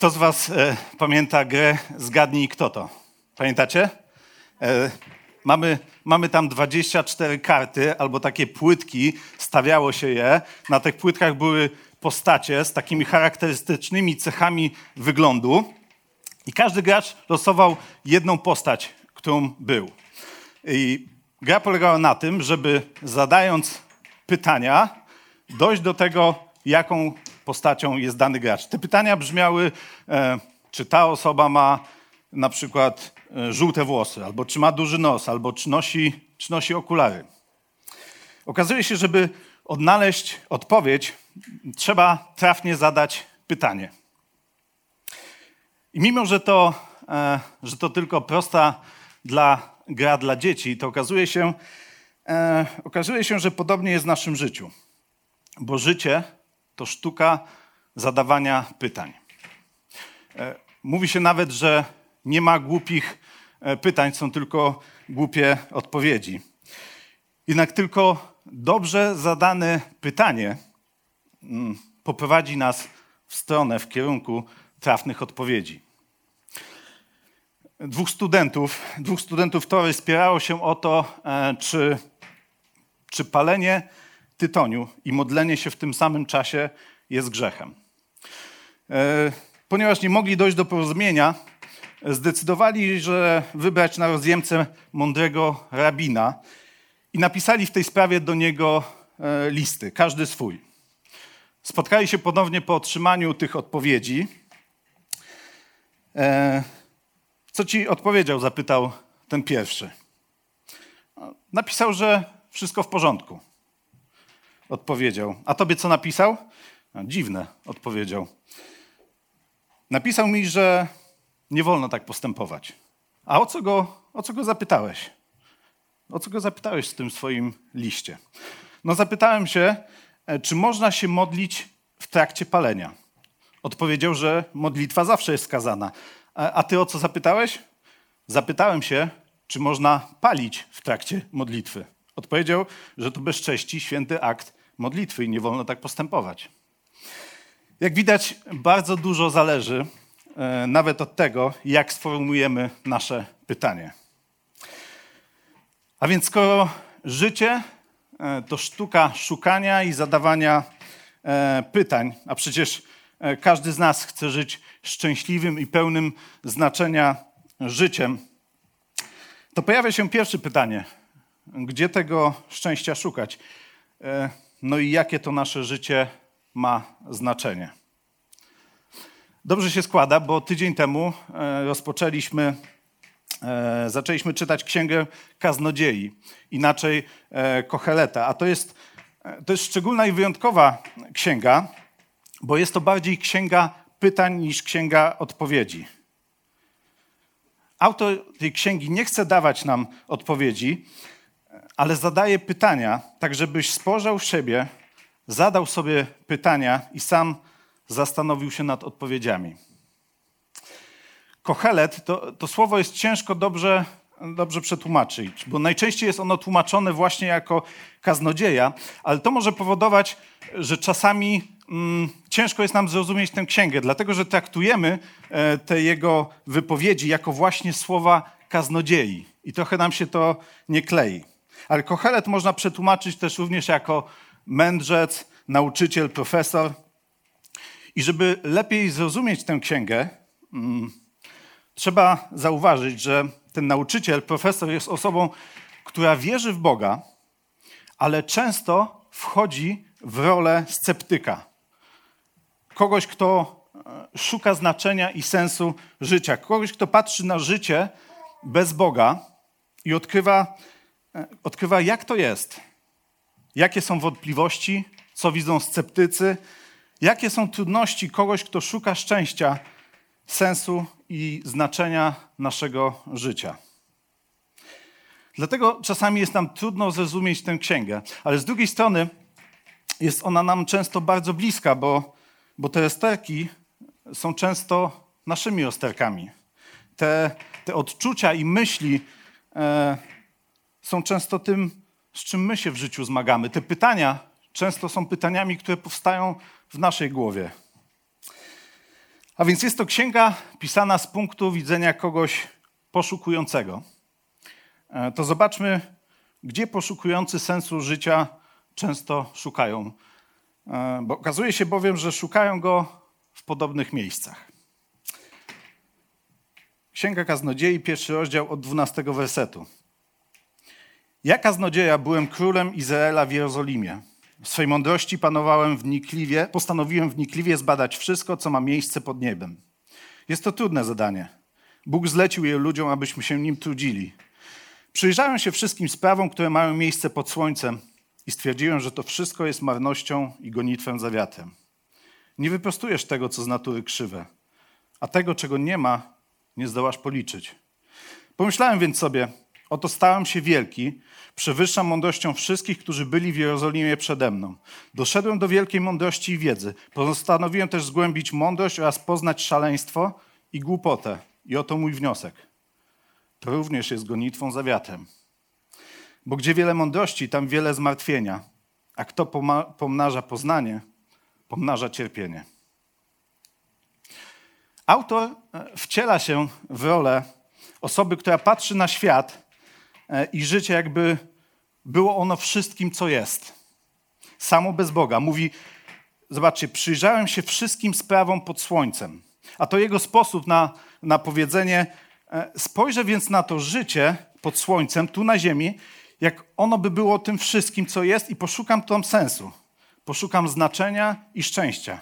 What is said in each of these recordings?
Kto z Was e, pamięta grę Zgadnij kto to? Pamiętacie? E, mamy, mamy tam 24 karty albo takie płytki, stawiało się je. Na tych płytkach były postacie z takimi charakterystycznymi cechami wyglądu i każdy gracz losował jedną postać, którą był. I gra polegała na tym, żeby zadając pytania, dojść do tego, jaką postacią jest dany gracz. Te pytania brzmiały, e, czy ta osoba ma na przykład e, żółte włosy, albo czy ma duży nos, albo czy nosi, czy nosi okulary. Okazuje się, żeby odnaleźć odpowiedź, trzeba trafnie zadać pytanie. I mimo, że to, e, że to tylko prosta dla, gra dla dzieci, to okazuje się, okazuje się, że podobnie jest w naszym życiu. Bo życie to sztuka zadawania pytań. E, mówi się nawet, że nie ma głupich e, pytań, są tylko głupie odpowiedzi. Jednak tylko dobrze zadane pytanie mm, poprowadzi nas w stronę, w kierunku trafnych odpowiedzi. Dwóch studentów, dwóch studentów tory spierało się o to, e, czy, czy palenie tytoniu i modlenie się w tym samym czasie jest grzechem. E, ponieważ nie mogli dojść do porozumienia, zdecydowali, że wybrać na rozjemcę mądrego rabina i napisali w tej sprawie do niego e, listy, każdy swój. Spotkali się ponownie po otrzymaniu tych odpowiedzi. E, co ci odpowiedział? Zapytał ten pierwszy. Napisał, że wszystko w porządku odpowiedział. A tobie co napisał? Dziwne, odpowiedział. Napisał mi, że nie wolno tak postępować. A o co go, o co go zapytałeś? O co go zapytałeś w tym swoim liście? No zapytałem się, e, czy można się modlić w trakcie palenia. Odpowiedział, że modlitwa zawsze jest skazana. A ty o co zapytałeś? Zapytałem się, czy można palić w trakcie modlitwy. Odpowiedział, że to bezcześci, święty akt modlitwy i nie wolno tak postępować. Jak widać, bardzo dużo zależy e, nawet od tego, jak sformułujemy nasze pytanie. A więc skoro życie e, to sztuka szukania i zadawania e, pytań, a przecież każdy z nas chce żyć szczęśliwym i pełnym znaczenia życiem, to pojawia się pierwsze pytanie: gdzie tego szczęścia szukać? No i jakie to nasze życie ma znaczenie. Dobrze się składa, bo tydzień temu e, rozpoczęliśmy, e, zaczęliśmy czytać księgę Kaznodziei, inaczej e, Kocheleta. A to jest, to jest szczególna i wyjątkowa księga, bo jest to bardziej księga pytań niż księga odpowiedzi. Autor tej księgi nie chce dawać nam odpowiedzi, ale zadaje pytania, tak żebyś spojrzał w siebie, zadał sobie pytania i sam zastanowił się nad odpowiedziami. Kohelet, to, to słowo jest ciężko dobrze, dobrze przetłumaczyć, bo najczęściej jest ono tłumaczone właśnie jako kaznodzieja, ale to może powodować, że czasami mm, ciężko jest nam zrozumieć tę księgę, dlatego że traktujemy e, te jego wypowiedzi jako właśnie słowa kaznodziei i trochę nam się to nie klei. Ale Kohelet można przetłumaczyć też również jako mędrzec, nauczyciel, profesor. I żeby lepiej zrozumieć tę księgę, mm, trzeba zauważyć, że ten nauczyciel, profesor jest osobą, która wierzy w Boga, ale często wchodzi w rolę sceptyka. Kogoś, kto e, szuka znaczenia i sensu życia. Kogoś, kto patrzy na życie bez Boga i odkrywa, odkrywa jak to jest, jakie są wątpliwości, co widzą sceptycy, jakie są trudności kogoś, kto szuka szczęścia, sensu i znaczenia naszego życia. Dlatego czasami jest nam trudno zrozumieć tę księgę, ale z drugiej strony jest ona nam często bardzo bliska, bo, bo te esterki są często naszymi osterkami. Te, te odczucia i myśli e, są często tym, z czym my się w życiu zmagamy. Te pytania często są pytaniami, które powstają w naszej głowie. A więc jest to księga pisana z punktu widzenia kogoś poszukującego. E, to zobaczmy, gdzie poszukujący sensu życia często szukają. E, bo okazuje się bowiem, że szukają go w podobnych miejscach. Księga Kaznodziei, pierwszy rozdział od 12 wersetu. Ja kaznodzieja byłem królem Izraela w Jerozolimie. W swej mądrości panowałem wnikliwie, postanowiłem wnikliwie zbadać wszystko, co ma miejsce pod niebem. Jest to trudne zadanie. Bóg zlecił je ludziom, abyśmy się nim trudzili. Przyjrzałem się wszystkim sprawom, które mają miejsce pod słońcem i stwierdziłem, że to wszystko jest marnością i gonitwem za wiatrem. Nie wyprostujesz tego, co z natury krzywe, a tego, czego nie ma, nie zdołasz policzyć. Pomyślałem więc sobie, oto stałem się wielki, przewyższam mądrością wszystkich, którzy byli w Jerozolimie przede mną. Doszedłem do wielkiej mądrości i wiedzy. Postanowiłem też zgłębić mądrość oraz poznać szaleństwo i głupotę. I oto mój wniosek. To również jest gonitwą za wiatrem. Bo gdzie wiele mądrości, tam wiele zmartwienia, a kto pomnaża poznanie, pomnaża cierpienie. Autor e, wciela się w rolę osoby, która patrzy na świat i życie, jakby było ono wszystkim, co jest. Samo bez Boga. Mówi, zobaczcie, przyjrzałem się wszystkim sprawom pod słońcem. A to jego sposób na, na powiedzenie, e, spojrzę więc na to życie pod słońcem, tu na ziemi, jak ono by było tym wszystkim, co jest i poszukam tam sensu. Poszukam znaczenia i szczęścia.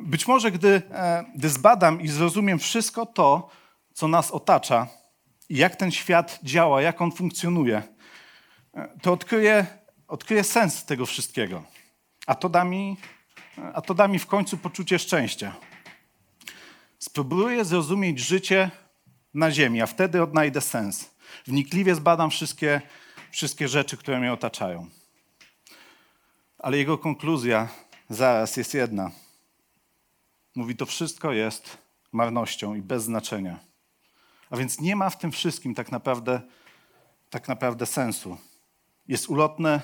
Być może, gdy, e, gdy zbadam i zrozumiem wszystko to, co nas otacza i jak ten świat działa, jak on funkcjonuje, to odkryję, odkryję sens tego wszystkiego. A to, da mi, a to da mi w końcu poczucie szczęścia. Spróbuję zrozumieć życie na Ziemi, a wtedy odnajdę sens. Wnikliwie zbadam wszystkie, wszystkie rzeczy, które mnie otaczają. Ale jego konkluzja zaraz jest jedna. Mówi, to wszystko jest marnością i bez znaczenia. A więc nie ma w tym wszystkim tak naprawdę, tak naprawdę sensu. Jest ulotne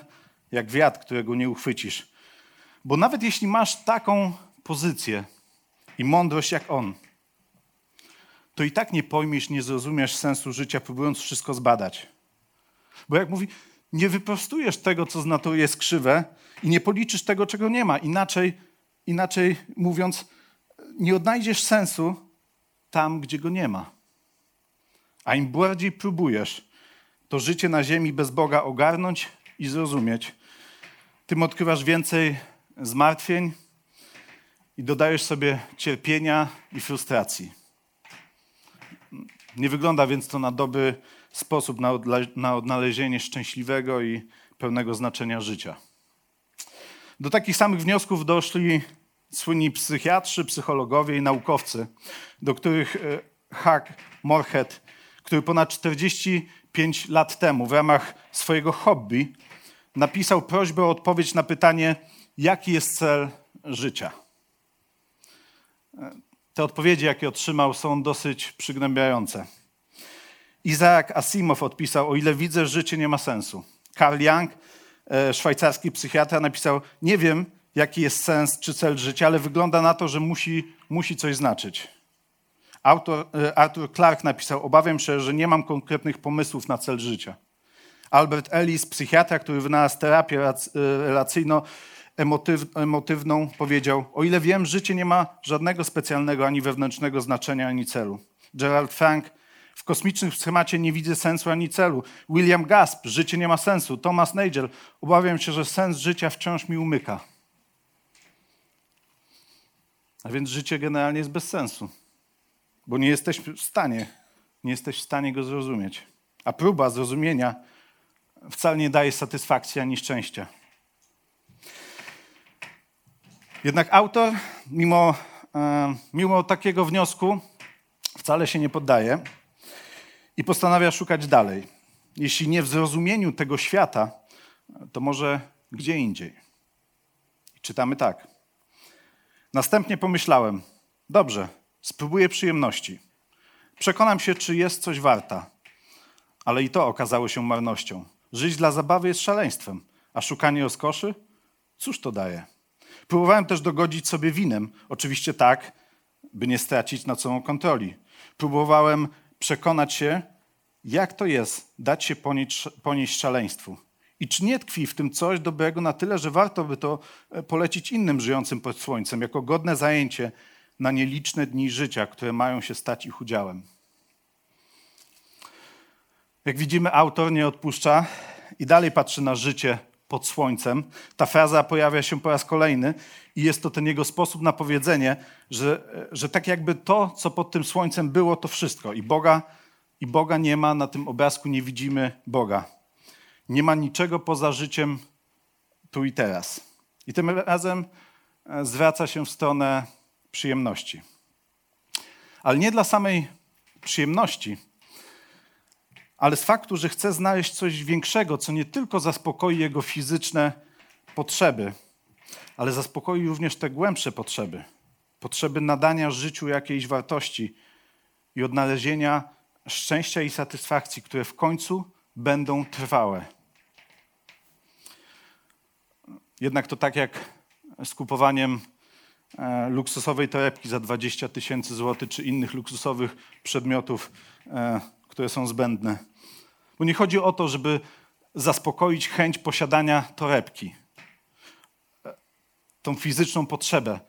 jak wiatr, którego nie uchwycisz. Bo nawet jeśli masz taką pozycję i mądrość jak on, to i tak nie pojmiesz, nie zrozumiesz sensu życia, próbując wszystko zbadać. Bo jak mówi, nie wyprostujesz tego, co z natury jest krzywe i nie policzysz tego, czego nie ma. Inaczej, inaczej mówiąc, nie odnajdziesz sensu tam, gdzie go nie ma. A im bardziej próbujesz to życie na ziemi bez Boga ogarnąć i zrozumieć, tym odkrywasz więcej zmartwień i dodajesz sobie cierpienia i frustracji. Nie wygląda więc to na dobry sposób na, na odnalezienie szczęśliwego i pełnego znaczenia życia. Do takich samych wniosków doszli słynni psychiatrzy, psychologowie i naukowcy, do których e, Hack Morhead, który ponad 45 lat temu w ramach swojego hobby napisał prośbę o odpowiedź na pytanie, jaki jest cel życia. Te odpowiedzi, jakie otrzymał, są dosyć przygnębiające. Isaac Asimov odpisał, o ile widzę, życie nie ma sensu. Karl Young, e, szwajcarski psychiatra, napisał, nie wiem, jaki jest sens czy cel życia, ale wygląda na to, że musi, musi coś znaczyć. Autor, e, Arthur Clarke napisał, obawiam się, że nie mam konkretnych pomysłów na cel życia. Albert Ellis, psychiatra, który wynalazł terapię e, relacyjno emotywną, powiedział: O ile wiem, życie nie ma żadnego specjalnego ani wewnętrznego znaczenia, ani celu. Gerald Frank w kosmicznym schemacie nie widzę sensu ani celu. William Gasp, życie nie ma sensu. Thomas Nagel, obawiam się, że sens życia wciąż mi umyka. A więc życie generalnie jest bez sensu, bo nie jesteś w stanie, nie jesteś w stanie go zrozumieć. A próba zrozumienia wcale nie daje satysfakcji ani szczęścia. Jednak autor, mimo, e, mimo takiego wniosku, wcale się nie poddaje i postanawia szukać dalej. Jeśli nie w zrozumieniu tego świata, to może gdzie indziej. Czytamy tak. Następnie pomyślałem, dobrze, spróbuję przyjemności. Przekonam się, czy jest coś warta. Ale i to okazało się marnością. Żyć dla zabawy jest szaleństwem, a szukanie rozkoszy? Cóż to daje? Próbowałem też dogodzić sobie winem, oczywiście tak, by nie stracić nad sobą kontroli. Próbowałem przekonać się, jak to jest dać się ponieść, ponieść szaleństwu. I czy nie tkwi w tym coś dobrego na tyle, że warto by to e, polecić innym żyjącym pod słońcem, jako godne zajęcie na nieliczne dni życia, które mają się stać ich udziałem. Jak widzimy, autor nie odpuszcza i dalej patrzy na życie pod słońcem. Ta fraza pojawia się po raz kolejny i jest to ten jego sposób na powiedzenie, że, że tak jakby to, co pod tym słońcem było, to wszystko. I Boga, I Boga nie ma, na tym obrazku nie widzimy Boga. Nie ma niczego poza życiem tu i teraz. I tym razem e, zwraca się w stronę przyjemności. Ale nie dla samej przyjemności, ale z faktu, że chce znaleźć coś większego, co nie tylko zaspokoi jego fizyczne potrzeby, ale zaspokoi również te głębsze potrzeby. Potrzeby nadania życiu jakiejś wartości i odnalezienia szczęścia i satysfakcji, które w końcu będą trwałe. Jednak to tak jak z kupowaniem luksusowej torebki za 20 tysięcy złotych, czy innych luksusowych przedmiotów, e, które są zbędne. Bo nie chodzi o to, żeby zaspokoić chęć posiadania torebki, tą fizyczną potrzebę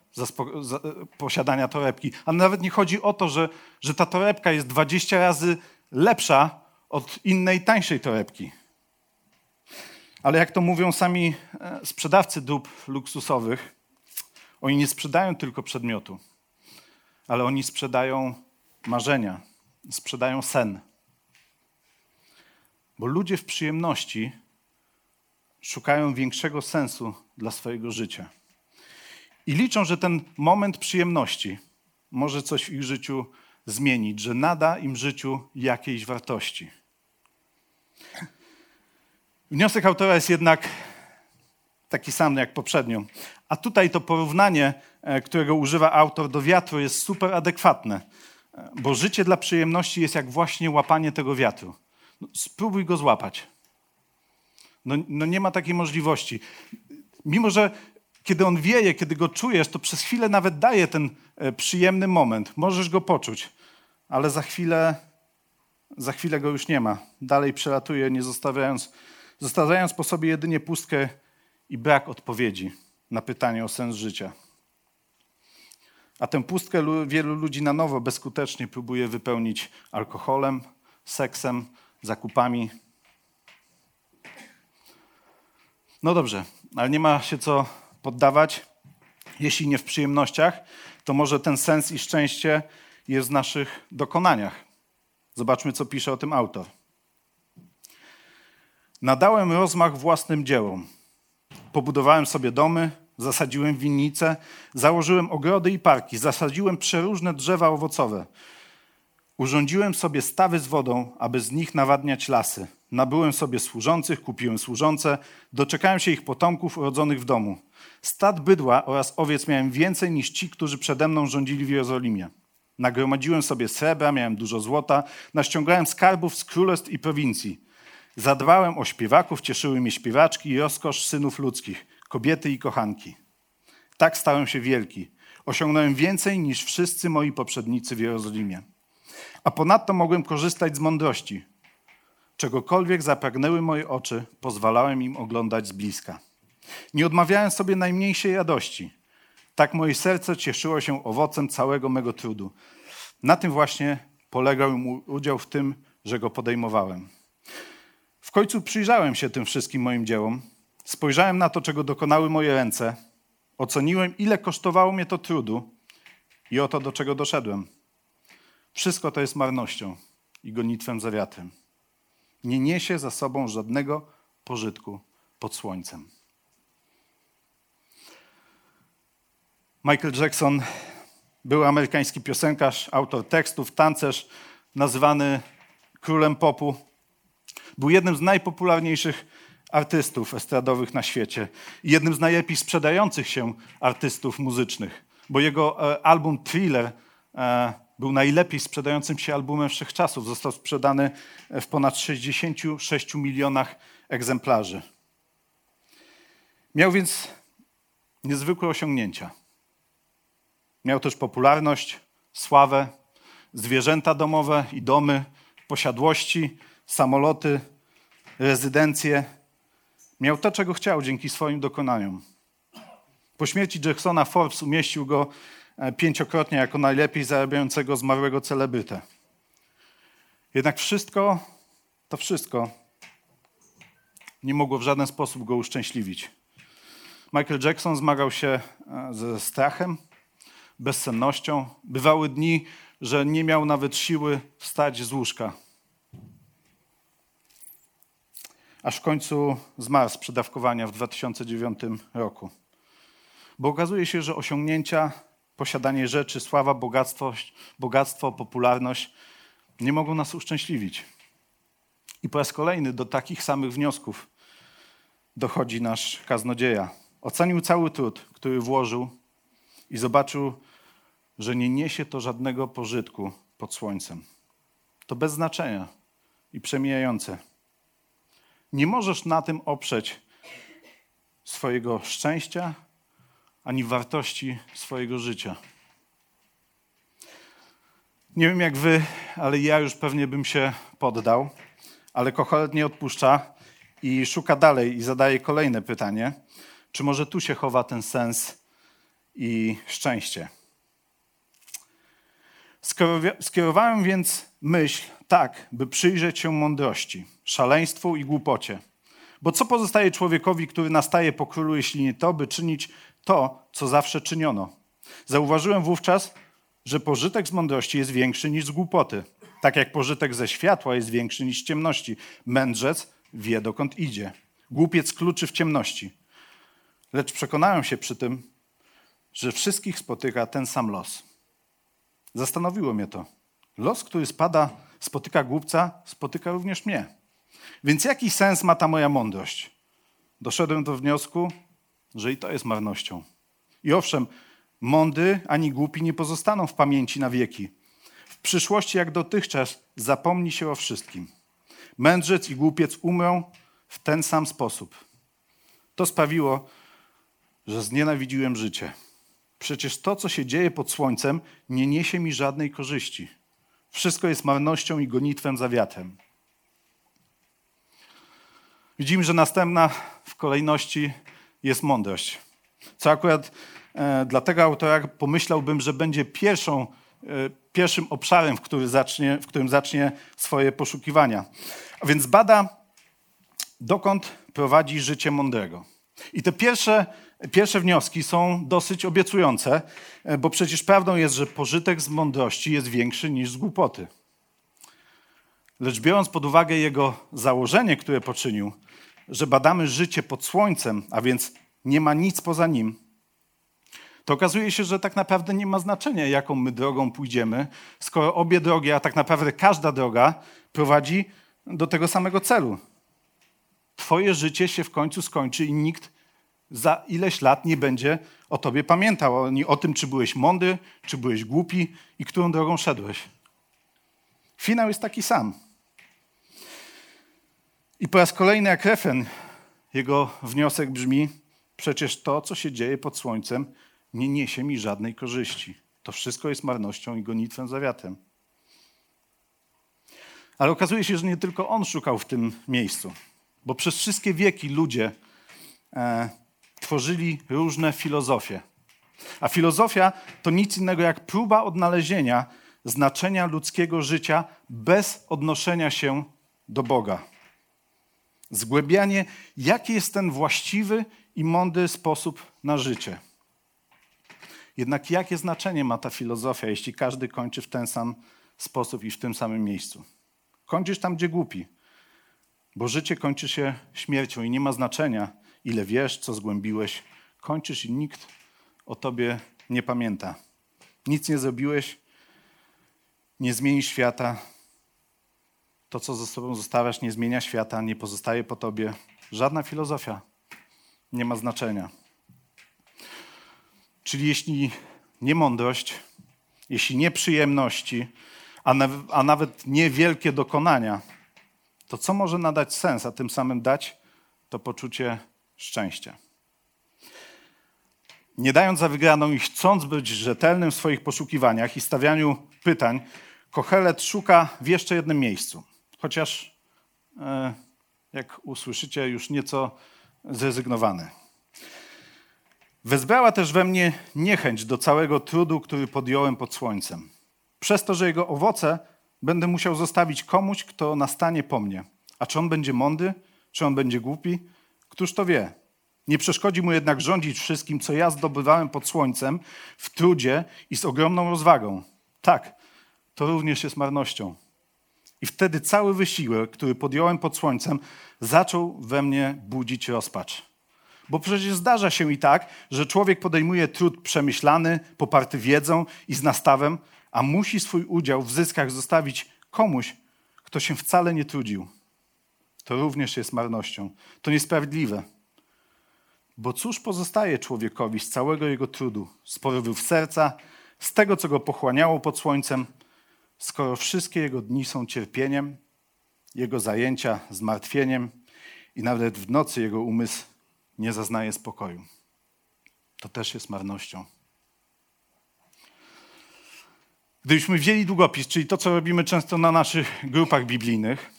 posiadania torebki. A nawet nie chodzi o to, że, że ta torebka jest 20 razy lepsza od innej, tańszej torebki. Ale jak to mówią sami e, sprzedawcy dóbr luksusowych, oni nie sprzedają tylko przedmiotu, ale oni sprzedają marzenia, sprzedają sen. Bo ludzie w przyjemności szukają większego sensu dla swojego życia. I liczą, że ten moment przyjemności może coś w ich życiu zmienić, że nada im życiu jakiejś wartości. Wniosek autora jest jednak taki sam jak poprzednio. A tutaj to porównanie, e, którego używa autor do wiatru, jest super adekwatne, e, bo życie dla przyjemności jest jak właśnie łapanie tego wiatru. No, spróbuj go złapać. No, no nie ma takiej możliwości. Mimo, że kiedy on wieje, kiedy go czujesz, to przez chwilę nawet daje ten e, przyjemny moment. Możesz go poczuć, ale za chwilę, za chwilę go już nie ma. Dalej przelatuje, nie zostawiając, zostawiając po sobie jedynie pustkę i brak odpowiedzi na pytanie o sens życia. A tę pustkę wielu ludzi na nowo bezskutecznie próbuje wypełnić alkoholem, seksem, zakupami. No dobrze, ale nie ma się co poddawać. Jeśli nie w przyjemnościach, to może ten sens i szczęście jest w naszych dokonaniach. Zobaczmy, co pisze o tym autor. Nadałem rozmach własnym dziełom. Pobudowałem sobie domy, zasadziłem winnice, założyłem ogrody i parki, zasadziłem przeróżne drzewa owocowe. Urządziłem sobie stawy z wodą, aby z nich nawadniać lasy. Nabyłem sobie służących, kupiłem służące, doczekałem się ich potomków urodzonych w domu. Stad bydła oraz owiec miałem więcej niż ci, którzy przede mną rządzili w Jerozolimie. Nagromadziłem sobie srebra, miałem dużo złota, naściągałem skarbów z królestw i prowincji. Zadbałem o śpiewaków, cieszyły mnie śpiewaczki i rozkosz synów ludzkich, kobiety i kochanki. Tak stałem się wielki. Osiągnąłem więcej niż wszyscy moi poprzednicy w Jerozolimie. A ponadto mogłem korzystać z mądrości. Czegokolwiek zapragnęły moje oczy, pozwalałem im oglądać z bliska. Nie odmawiałem sobie najmniejszej radości. Tak moje serce cieszyło się owocem całego mego trudu. Na tym właśnie polegał mój udział w tym, że go podejmowałem. W końcu przyjrzałem się tym wszystkim moim dziełom, spojrzałem na to, czego dokonały moje ręce, oceniłem, ile kosztowało mnie to trudu i oto do czego doszedłem. Wszystko to jest marnością i gonitwem za wiatrem. Nie niesie za sobą żadnego pożytku pod słońcem. Michael Jackson był amerykański piosenkarz, autor tekstów, tancerz, nazywany królem popu. Był jednym z najpopularniejszych artystów estradowych na świecie i jednym z najlepiej sprzedających się artystów muzycznych, bo jego e, album Thriller e, był najlepiej sprzedającym się albumem wszechczasów. Został sprzedany w ponad 66 milionach egzemplarzy. Miał więc niezwykłe osiągnięcia. Miał też popularność, sławę, zwierzęta domowe i domy, posiadłości, samoloty, rezydencje. Miał to, czego chciał dzięki swoim dokonaniom. Po śmierci Jacksona Forbes umieścił go e, pięciokrotnie jako najlepiej zarabiającego zmarłego celebrytę. Jednak wszystko, to wszystko nie mogło w żaden sposób go uszczęśliwić. Michael Jackson zmagał się e, ze strachem, bezsennością. Bywały dni, że nie miał nawet siły wstać z łóżka. Aż w końcu zmarł z przedawkowania w 2009 roku. Bo okazuje się, że osiągnięcia, posiadanie rzeczy, sława, bogactwo, bogactwo popularność nie mogą nas uszczęśliwić. I po raz kolejny do takich samych wniosków dochodzi nasz kaznodzieja. Ocenił cały trud, który włożył i zobaczył, że nie niesie to żadnego pożytku pod słońcem. To bez znaczenia i przemijające. Nie możesz na tym oprzeć swojego szczęścia ani wartości swojego życia. Nie wiem jak wy, ale ja już pewnie bym się poddał, ale Kochelet nie odpuszcza i szuka dalej i zadaje kolejne pytanie. Czy może tu się chowa ten sens i szczęście? Skierowałem więc myśl tak, by przyjrzeć się mądrości, szaleństwu i głupocie. Bo co pozostaje człowiekowi, który nastaje po królu, jeśli nie to, by czynić to, co zawsze czyniono? Zauważyłem wówczas, że pożytek z mądrości jest większy niż z głupoty, tak jak pożytek ze światła jest większy niż z ciemności. Mędrzec wie, dokąd idzie. Głupiec kluczy w ciemności. Lecz przekonałem się przy tym, że wszystkich spotyka ten sam los. Zastanowiło mnie to. Los, który spada, spotyka głupca, spotyka również mnie. Więc jaki sens ma ta moja mądrość? Doszedłem do wniosku, że i to jest marnością. I owszem, mądry ani głupi nie pozostaną w pamięci na wieki. W przyszłości, jak dotychczas, zapomni się o wszystkim. Mędrzec i głupiec umrą w ten sam sposób. To sprawiło, że znienawidziłem życie. Przecież to, co się dzieje pod słońcem, nie niesie mi żadnej korzyści. Wszystko jest marnością i gonitwem za wiatrem. Widzimy, że następna w kolejności jest mądrość. Co akurat e, dla tego autora pomyślałbym, że będzie pierwszą, e, pierwszym obszarem, w, który zacznie, w którym zacznie swoje poszukiwania. A więc bada, dokąd prowadzi życie mądrego. I te pierwsze Pierwsze wnioski są dosyć obiecujące, e, bo przecież prawdą jest, że pożytek z mądrości jest większy niż z głupoty. Lecz biorąc pod uwagę jego założenie, które poczynił, że badamy życie pod słońcem, a więc nie ma nic poza nim, to okazuje się, że tak naprawdę nie ma znaczenia, jaką my drogą pójdziemy, skoro obie drogi, a tak naprawdę każda droga prowadzi do tego samego celu. Twoje życie się w końcu skończy i nikt za ileś lat nie będzie o tobie pamiętał, ani o tym, czy byłeś mądry, czy byłeś głupi i którą drogą szedłeś. Finał jest taki sam. I po raz kolejny, jak refen, jego wniosek brzmi: Przecież to, co się dzieje pod słońcem, nie niesie mi żadnej korzyści. To wszystko jest marnością i gonitwem za wiatrem. Ale okazuje się, że nie tylko on szukał w tym miejscu, bo przez wszystkie wieki ludzie e, tworzyli różne filozofie. A filozofia to nic innego jak próba odnalezienia znaczenia ludzkiego życia bez odnoszenia się do Boga. Zgłębianie, jaki jest ten właściwy i mądry sposób na życie. Jednak jakie znaczenie ma ta filozofia, jeśli każdy kończy w ten sam sposób i w tym samym miejscu? Kończysz tam, gdzie głupi. Bo życie kończy się śmiercią i nie ma znaczenia, ile wiesz, co zgłębiłeś. Kończysz i nikt o tobie nie pamięta. Nic nie zrobiłeś, nie zmieni świata. To, co ze sobą zostawiasz, nie zmienia świata, nie pozostaje po tobie. Żadna filozofia nie ma znaczenia. Czyli jeśli nie mądrość, jeśli nie przyjemności, a, naw- a nawet niewielkie dokonania, to co może nadać sens, a tym samym dać to poczucie szczęścia? Nie dając za wygraną i chcąc być rzetelnym w swoich poszukiwaniach i stawianiu pytań, Kochelet szuka w jeszcze jednym miejscu. Chociaż, e, jak usłyszycie, już nieco zrezygnowany. Wezbrała też we mnie niechęć do całego trudu, który podjąłem pod słońcem. Przez to, że jego owoce będę musiał zostawić komuś, kto nastanie po mnie. A czy on będzie mądry, czy on będzie głupi? Któż to wie? Nie przeszkodzi mu jednak rządzić wszystkim, co ja zdobywałem pod słońcem, w trudzie i z ogromną rozwagą. Tak, to również jest marnością. I wtedy cały wysiłek, który podjąłem pod słońcem, zaczął we mnie budzić rozpacz. Bo przecież zdarza się i tak, że człowiek podejmuje trud przemyślany, poparty wiedzą i z nastawem, a musi swój udział w zyskach zostawić komuś, kto się wcale nie trudził. To również jest marnością. To niesprawiedliwe. Bo cóż pozostaje człowiekowi z całego jego trudu, z porywów serca, z tego, co go pochłaniało pod słońcem, skoro wszystkie jego dni są cierpieniem, jego zajęcia zmartwieniem i nawet w nocy jego umysł nie zaznaje spokoju. To też jest marnością. Gdybyśmy wzięli długopis, czyli to, co robimy często na naszych grupach biblijnych,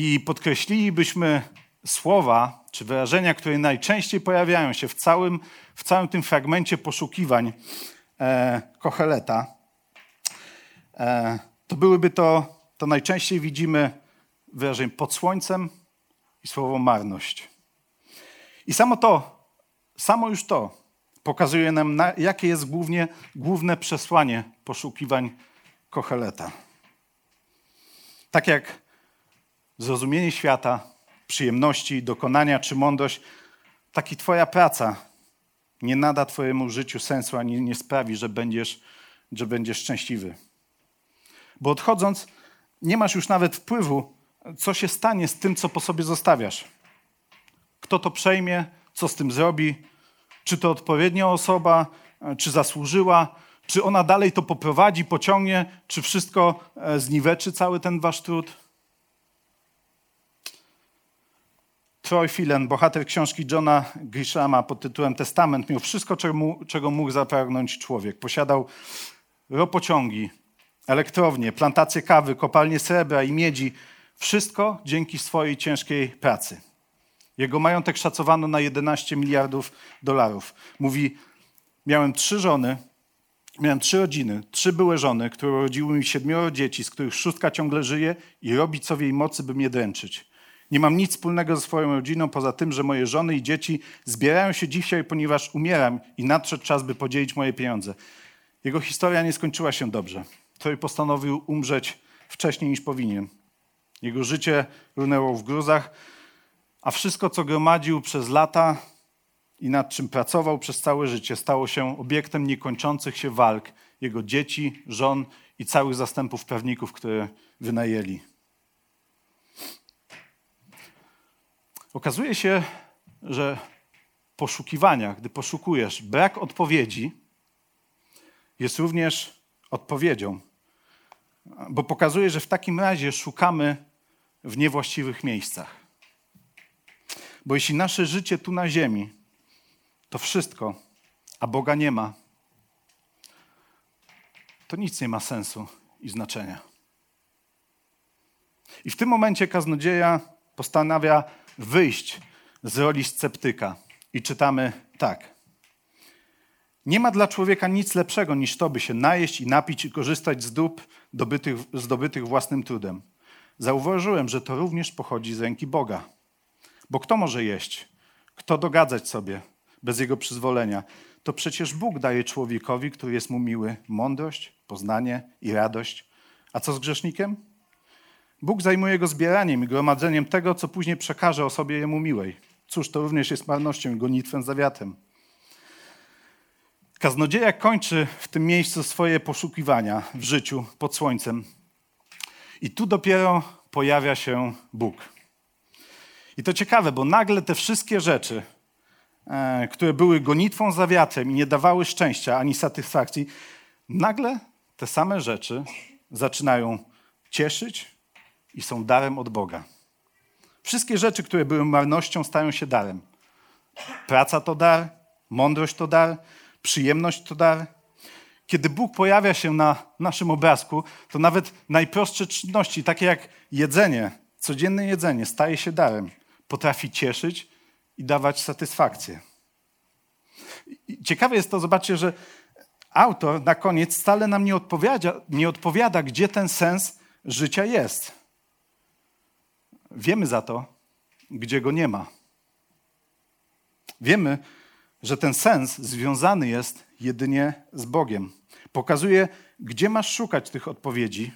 i podkreślilibyśmy słowa czy wyrażenia, które najczęściej pojawiają się w całym, w całym tym fragmencie poszukiwań e, Kocheleta, e, to byłyby to, to najczęściej widzimy wyrażenie pod słońcem i słowo marność. I samo to, samo już to pokazuje nam, na, jakie jest głównie, główne przesłanie poszukiwań Kocheleta. Tak jak zrozumienie świata, przyjemności, dokonania czy mądrość, tak i Twoja praca nie nada Twojemu życiu sensu ani nie sprawi, że będziesz, że będziesz szczęśliwy. Bo odchodząc, nie masz już nawet wpływu, co się stanie z tym, co po sobie zostawiasz. Kto to przejmie, co z tym zrobi, czy to odpowiednia osoba, czy zasłużyła, czy ona dalej to poprowadzi, pociągnie, czy wszystko e, zniweczy cały ten wasz trud. Troy Phelan, bohater książki Johna Grishama pod tytułem Testament, miał wszystko, czego mógł zapragnąć człowiek. Posiadał ropociągi, elektrownie, plantacje kawy, kopalnie srebra i miedzi. Wszystko dzięki swojej ciężkiej pracy. Jego majątek szacowano na 11 miliardów dolarów. Mówi, miałem trzy żony, miałem trzy rodziny, trzy były żony, które urodziły mi siedmioro dzieci, z których szóstka ciągle żyje i robi co w jej mocy, by mnie dręczyć. Nie mam nic wspólnego ze swoją rodziną, poza tym, że moje żony i dzieci zbierają się dzisiaj, ponieważ umieram i nadszedł czas, by podzielić moje pieniądze. Jego historia nie skończyła się dobrze. Troy postanowił umrzeć wcześniej niż powinien. Jego życie runęło w gruzach, a wszystko, co gromadził przez lata i nad czym pracował przez całe życie, stało się obiektem niekończących się walk jego dzieci, żon i całych zastępów prawników, które wynajęli. Okazuje się, że w poszukiwaniach, gdy poszukujesz, brak odpowiedzi jest również odpowiedzią, bo pokazuje, że w takim razie szukamy w niewłaściwych miejscach. Bo jeśli nasze życie tu na ziemi to wszystko, a Boga nie ma, to nic nie ma sensu i znaczenia. I w tym momencie kaznodzieja postanawia wyjść z roli sceptyka. I czytamy tak. Nie ma dla człowieka nic lepszego niż to, by się najeść i napić i korzystać z dóbr dobytych, zdobytych własnym trudem. Zauważyłem, że to również pochodzi z ręki Boga. Bo kto może jeść? Kto dogadzać sobie bez jego przyzwolenia? To przecież Bóg daje człowiekowi, który jest mu miły, mądrość, poznanie i radość. A co z grzesznikiem? Bóg zajmuje go zbieraniem i gromadzeniem tego, co później przekaże o sobie jemu miłej. Cóż, to również jest marnością i gonitwem za wiatem. Kaznodzieja kończy w tym miejscu swoje poszukiwania w życiu pod słońcem. I tu dopiero pojawia się Bóg. I to ciekawe, bo nagle te wszystkie rzeczy, e, które były gonitwą za wiatrem i nie dawały szczęścia ani satysfakcji, nagle te same rzeczy zaczynają cieszyć i są darem od Boga. Wszystkie rzeczy, które były marnością, stają się darem. Praca to dar, mądrość to dar, przyjemność to dar. Kiedy Bóg pojawia się na naszym obrazku, to nawet najprostsze czynności, takie jak jedzenie, codzienne jedzenie, staje się darem. Potrafi cieszyć i dawać satysfakcję. ciekawe jest to, zobaczcie, że autor na koniec wcale nam nie odpowiada, nie odpowiada, gdzie ten sens życia jest. Wiemy za to, gdzie go nie ma. Wiemy, że ten sens związany jest jedynie z Bogiem. Pokazuje, gdzie masz szukać tych odpowiedzi,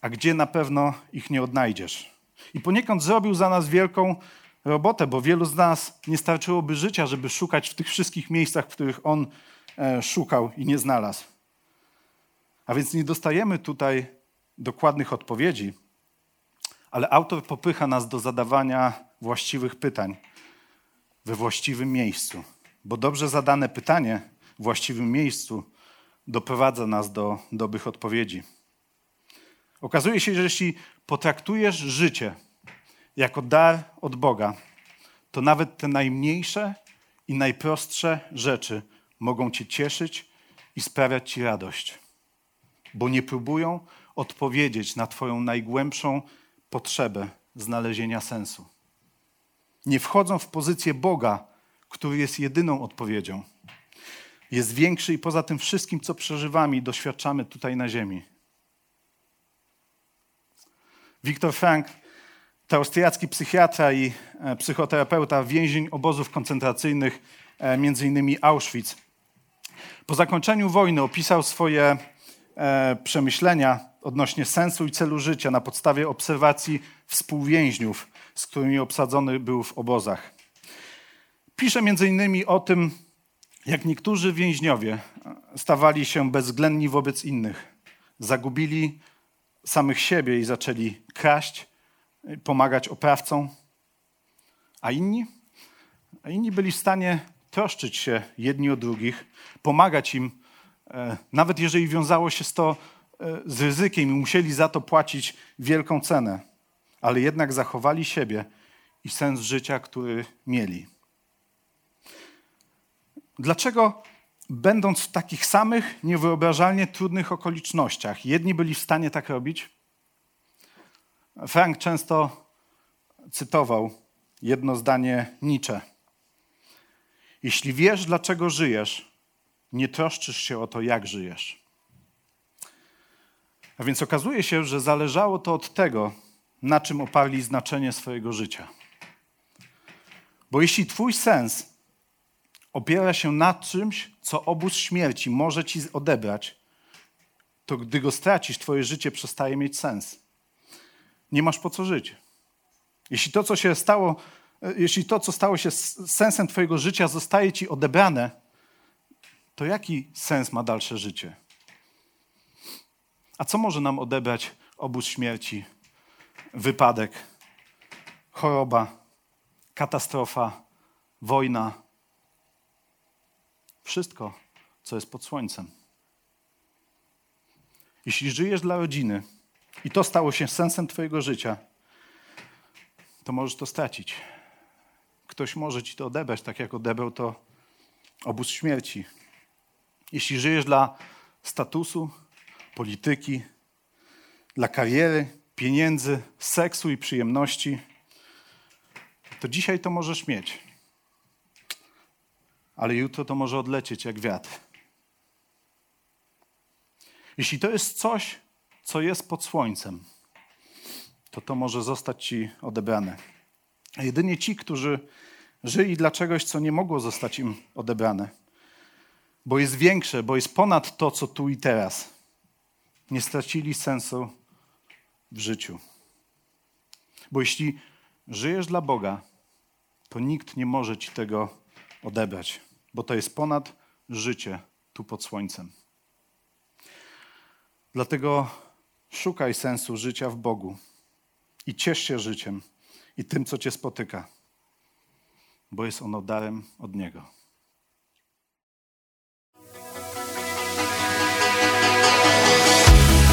a gdzie na pewno ich nie odnajdziesz. I poniekąd zrobił za nas wielką robotę, bo wielu z nas nie starczyłoby życia, żeby szukać w tych wszystkich miejscach, w których On e, szukał i nie znalazł. A więc nie dostajemy tutaj dokładnych odpowiedzi, ale autor popycha nas do zadawania właściwych pytań we właściwym miejscu, bo dobrze zadane pytanie w właściwym miejscu doprowadza nas do dobrych odpowiedzi. Okazuje się, że jeśli potraktujesz życie jako dar od Boga, to nawet te najmniejsze i najprostsze rzeczy mogą Cię cieszyć i sprawiać Ci radość, bo nie próbują odpowiedzieć na Twoją najgłębszą potrzebę znalezienia sensu. Nie wchodzą w pozycję Boga, który jest jedyną odpowiedzią. Jest większy i poza tym wszystkim, co przeżywamy i doświadczamy tutaj na Ziemi. Viktor Frank, to austriacki psychiatra i e, psychoterapeuta, więzień obozów koncentracyjnych, e, między innymi Auschwitz. Po zakończeniu wojny opisał swoje e, przemyślenia odnośnie sensu i celu życia na podstawie obserwacji współwięźniów, z którymi obsadzony był w obozach. Pisze między innymi o tym, jak niektórzy więźniowie stawali się bezwzględni wobec innych, zagubili samych siebie i zaczęli kraść, pomagać oprawcom, a inni? A inni byli w stanie troszczyć się jedni o drugich, pomagać im, e, nawet jeżeli wiązało się z to z ryzykiem i musieli za to płacić wielką cenę, ale jednak zachowali siebie i sens życia, który mieli. Dlaczego, będąc w takich samych, niewyobrażalnie trudnych okolicznościach, jedni byli w stanie tak robić? Frank często cytował jedno zdanie Nietzsche. Jeśli wiesz, dlaczego żyjesz, nie troszczysz się o to, jak żyjesz. A więc okazuje się, że zależało to od tego, na czym oparli znaczenie swojego życia. Bo jeśli Twój sens opiera się na czymś, co obóz śmierci może Ci odebrać, to gdy go stracisz, Twoje życie przestaje mieć sens. Nie masz po co żyć. Jeśli to, co się stało, jeśli to, co stało się sensem Twojego życia, zostaje Ci odebrane, to jaki sens ma dalsze życie? A co może nam odebrać obóz śmierci? Wypadek, choroba, katastrofa, wojna. Wszystko, co jest pod słońcem. Jeśli żyjesz dla rodziny i to stało się sensem Twojego życia, to możesz to stracić. Ktoś może Ci to odebrać, tak jak odebrał to obóz śmierci. Jeśli żyjesz dla statusu, polityki, dla kariery, pieniędzy, seksu i przyjemności, to dzisiaj to możesz mieć. Ale jutro to może odlecieć jak wiatr. Jeśli to jest coś, co jest pod słońcem, to to może zostać ci odebrane. A jedynie ci, którzy żyli dla czegoś, co nie mogło zostać im odebrane, bo jest większe, bo jest ponad to, co tu i teraz nie stracili sensu w życiu. Bo jeśli żyjesz dla Boga, to nikt nie może ci tego odebrać, bo to jest ponad życie tu pod słońcem. Dlatego szukaj sensu życia w Bogu i ciesz się życiem i tym, co cię spotyka, bo jest ono darem od Niego.